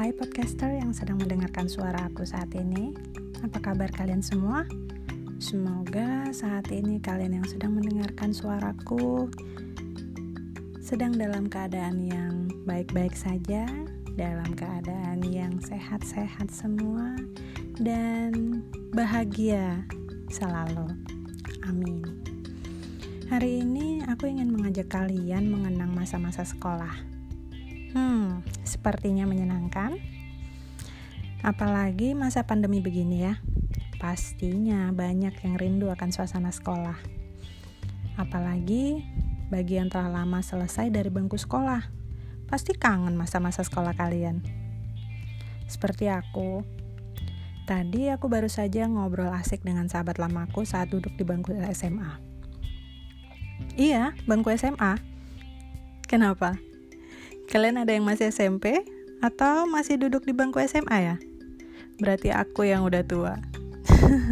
Hai podcaster yang sedang mendengarkan suara aku saat ini. Apa kabar kalian semua? Semoga saat ini kalian yang sedang mendengarkan suaraku Sedang dalam keadaan yang baik-baik saja Dalam keadaan yang sehat-sehat semua Dan bahagia selalu. Amin. Hari ini aku ingin mengajak kalian mengenang masa-masa sekolah Hmm, sepertinya menyenangkan. Apalagi masa pandemi begini ya. Pastinya banyak yang rindu akan suasana sekolah. Apalagi bagi yang telah lama selesai dari bangku sekolah. Pasti kangen masa-masa sekolah kalian. Seperti aku, tadi aku baru saja ngobrol asik dengan sahabat lamaku saat duduk di bangku SMA. Iya, bangku SMA. Kenapa? Kalian ada yang masih SMP atau masih duduk di bangku SMA ya? Berarti aku yang udah tua.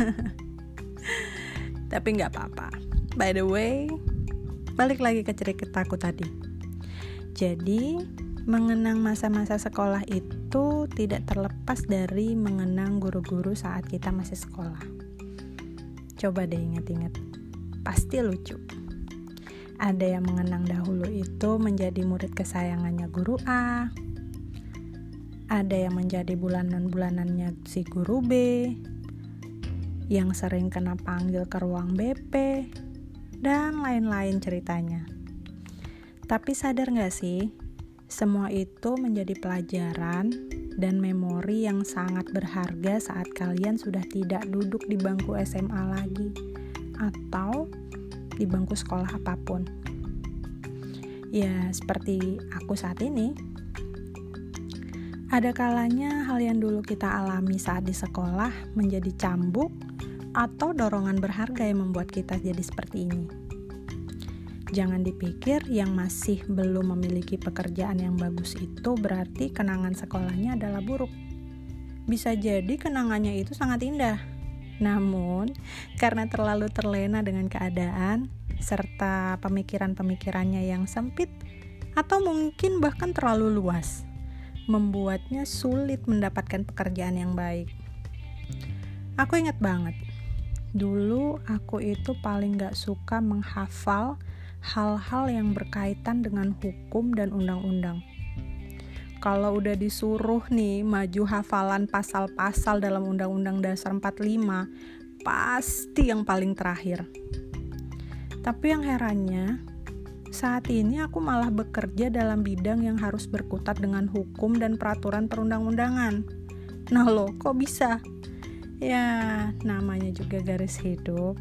Tapi nggak apa-apa. By the way, balik lagi ke ceritaku tadi. Jadi, mengenang masa-masa sekolah itu tidak terlepas dari mengenang guru-guru saat kita masih sekolah. Coba deh ingat-ingat. Pasti lucu. Ada yang mengenang dahulu itu menjadi murid kesayangannya guru A. Ada yang menjadi bulanan-bulanannya si guru B. Yang sering kena panggil ke ruang BP. Dan lain-lain ceritanya. Tapi sadar gak sih, semua itu menjadi pelajaran dan memori yang sangat berharga saat kalian sudah tidak duduk di bangku SMA lagi atau di bangku sekolah apa pun. Ya, seperti aku saat ini. Ada kalanya hal yang dulu kita alami saat di sekolah menjadi cambuk atau dorongan berharga yang membuat kita jadi seperti ini. Jangan dipikir yang masih belum memiliki pekerjaan yang bagus itu berarti kenangan sekolahnya adalah buruk. Bisa jadi kenangannya itu sangat indah, namun, karena terlalu terlena dengan keadaan serta pemikiran-pemikirannya yang sempit atau mungkin bahkan terlalu luas, membuatnya sulit mendapatkan pekerjaan yang baik. Aku ingat banget, dulu aku itu paling gak suka menghafal hal-hal yang berkaitan dengan hukum dan undang-undang kalau udah disuruh nih maju hafalan pasal-pasal dalam Undang-Undang Dasar 45, pasti yang paling terakhir. Tapi yang herannya, saat ini aku malah bekerja dalam bidang yang harus berkutat dengan hukum dan peraturan perundang-undangan. Nah lo, kok bisa? Ya, namanya juga garis hidup.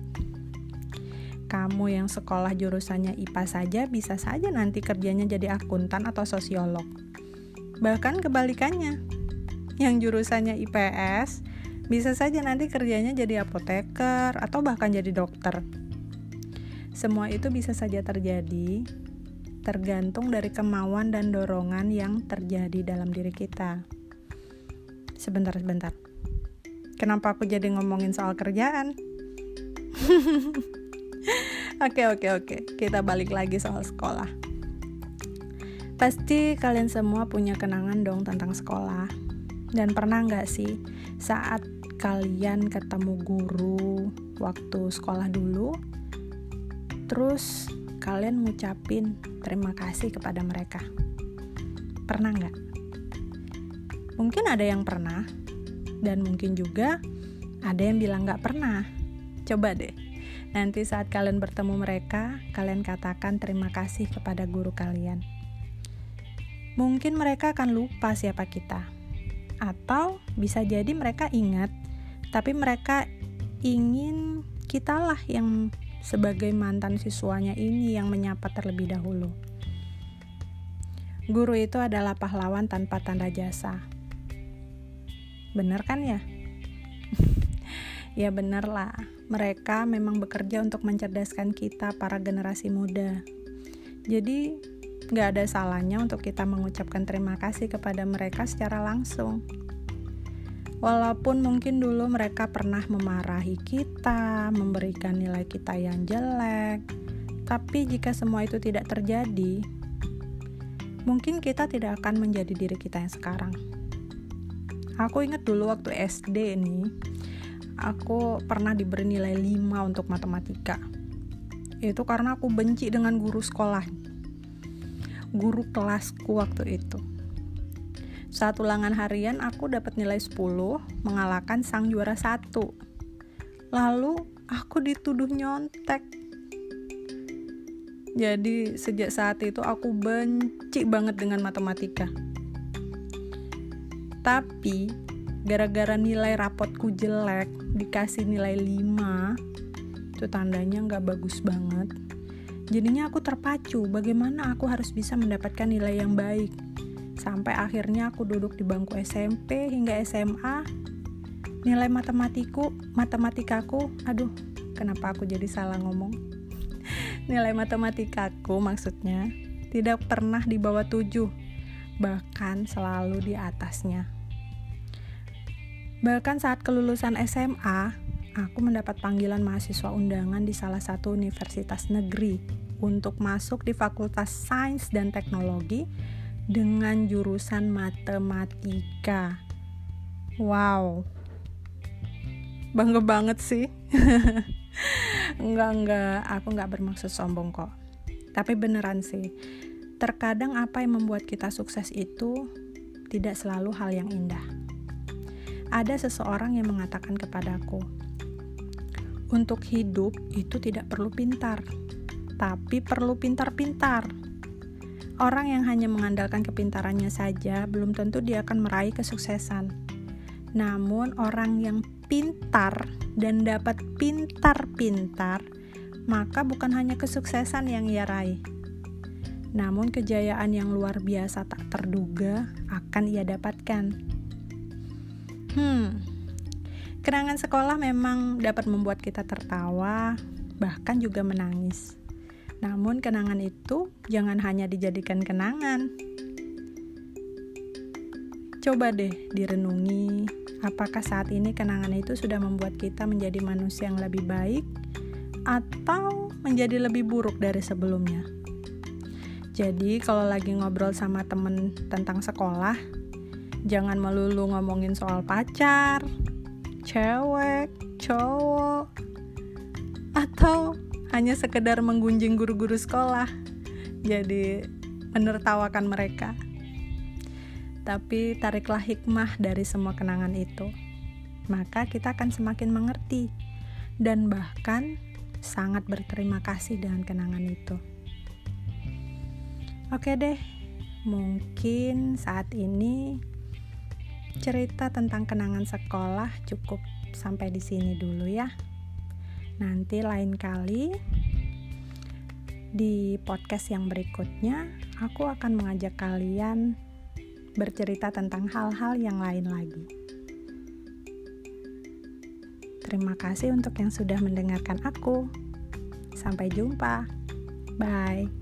Kamu yang sekolah jurusannya IPA saja bisa saja nanti kerjanya jadi akuntan atau sosiolog Bahkan kebalikannya, yang jurusannya IPS bisa saja nanti kerjanya jadi apoteker atau bahkan jadi dokter. Semua itu bisa saja terjadi tergantung dari kemauan dan dorongan yang terjadi dalam diri kita. Sebentar, sebentar. Kenapa aku jadi ngomongin soal kerjaan? Oke, oke, oke. Kita balik lagi soal sekolah. Pasti kalian semua punya kenangan dong tentang sekolah. Dan pernah nggak sih saat kalian ketemu guru waktu sekolah dulu, terus kalian ngucapin terima kasih kepada mereka? Pernah nggak? Mungkin ada yang pernah, dan mungkin juga ada yang bilang nggak pernah. Coba deh, nanti saat kalian bertemu mereka, kalian katakan terima kasih kepada guru kalian mungkin mereka akan lupa siapa kita. Atau bisa jadi mereka ingat, tapi mereka ingin kitalah yang sebagai mantan siswanya ini yang menyapa terlebih dahulu. Guru itu adalah pahlawan tanpa tanda jasa. Bener kan ya? ya bener lah, mereka memang bekerja untuk mencerdaskan kita para generasi muda. Jadi Gak ada salahnya untuk kita mengucapkan terima kasih kepada mereka secara langsung. Walaupun mungkin dulu mereka pernah memarahi kita, memberikan nilai kita yang jelek, tapi jika semua itu tidak terjadi, mungkin kita tidak akan menjadi diri kita yang sekarang. Aku inget dulu waktu SD nih, aku pernah diberi nilai 5 untuk matematika. Itu karena aku benci dengan guru sekolah. Guru kelasku waktu itu. Saat ulangan harian aku dapat nilai 10 mengalahkan sang juara satu. Lalu aku dituduh nyontek. Jadi sejak saat itu aku benci banget dengan matematika tapi gara-gara nilai rapotku jelek dikasih nilai 5 itu tandanya nggak bagus banget jadinya aku terpacu bagaimana aku harus bisa mendapatkan nilai yang baik? Sampai akhirnya aku duduk di bangku SMP hingga SMA nilai matematiku matematikaku aduh kenapa aku jadi salah ngomong? Nilai matematikaku maksudnya tidak pernah di bawah 7 bahkan selalu di atasnya. Bahkan saat kelulusan SMA, aku mendapat panggilan mahasiswa undangan di salah satu universitas negeri untuk masuk di Fakultas Sains dan Teknologi dengan jurusan matematika. Wow. Bangga banget sih. enggak, enggak, aku enggak bermaksud sombong kok. Tapi beneran sih. Terkadang apa yang membuat kita sukses itu tidak selalu hal yang indah ada seseorang yang mengatakan kepadaku, "Untuk hidup itu tidak perlu pintar, tapi perlu pintar-pintar." Orang yang hanya mengandalkan kepintarannya saja belum tentu dia akan meraih kesuksesan. Namun, orang yang pintar dan dapat pintar-pintar, maka bukan hanya kesuksesan yang ia raih, namun kejayaan yang luar biasa tak terduga akan ia dapatkan. Hmm, kenangan sekolah memang dapat membuat kita tertawa, bahkan juga menangis. Namun, kenangan itu jangan hanya dijadikan kenangan. Coba deh direnungi, apakah saat ini kenangan itu sudah membuat kita menjadi manusia yang lebih baik, atau menjadi lebih buruk dari sebelumnya. Jadi, kalau lagi ngobrol sama temen tentang sekolah, jangan melulu ngomongin soal pacar, cewek, cowok, atau hanya sekedar menggunjing guru-guru sekolah. Jadi menertawakan mereka. Tapi tariklah hikmah dari semua kenangan itu. Maka kita akan semakin mengerti dan bahkan sangat berterima kasih dengan kenangan itu. Oke deh, mungkin saat ini cerita tentang kenangan sekolah cukup sampai di sini dulu ya. Nanti lain kali di podcast yang berikutnya aku akan mengajak kalian bercerita tentang hal-hal yang lain lagi. Terima kasih untuk yang sudah mendengarkan aku. Sampai jumpa. Bye.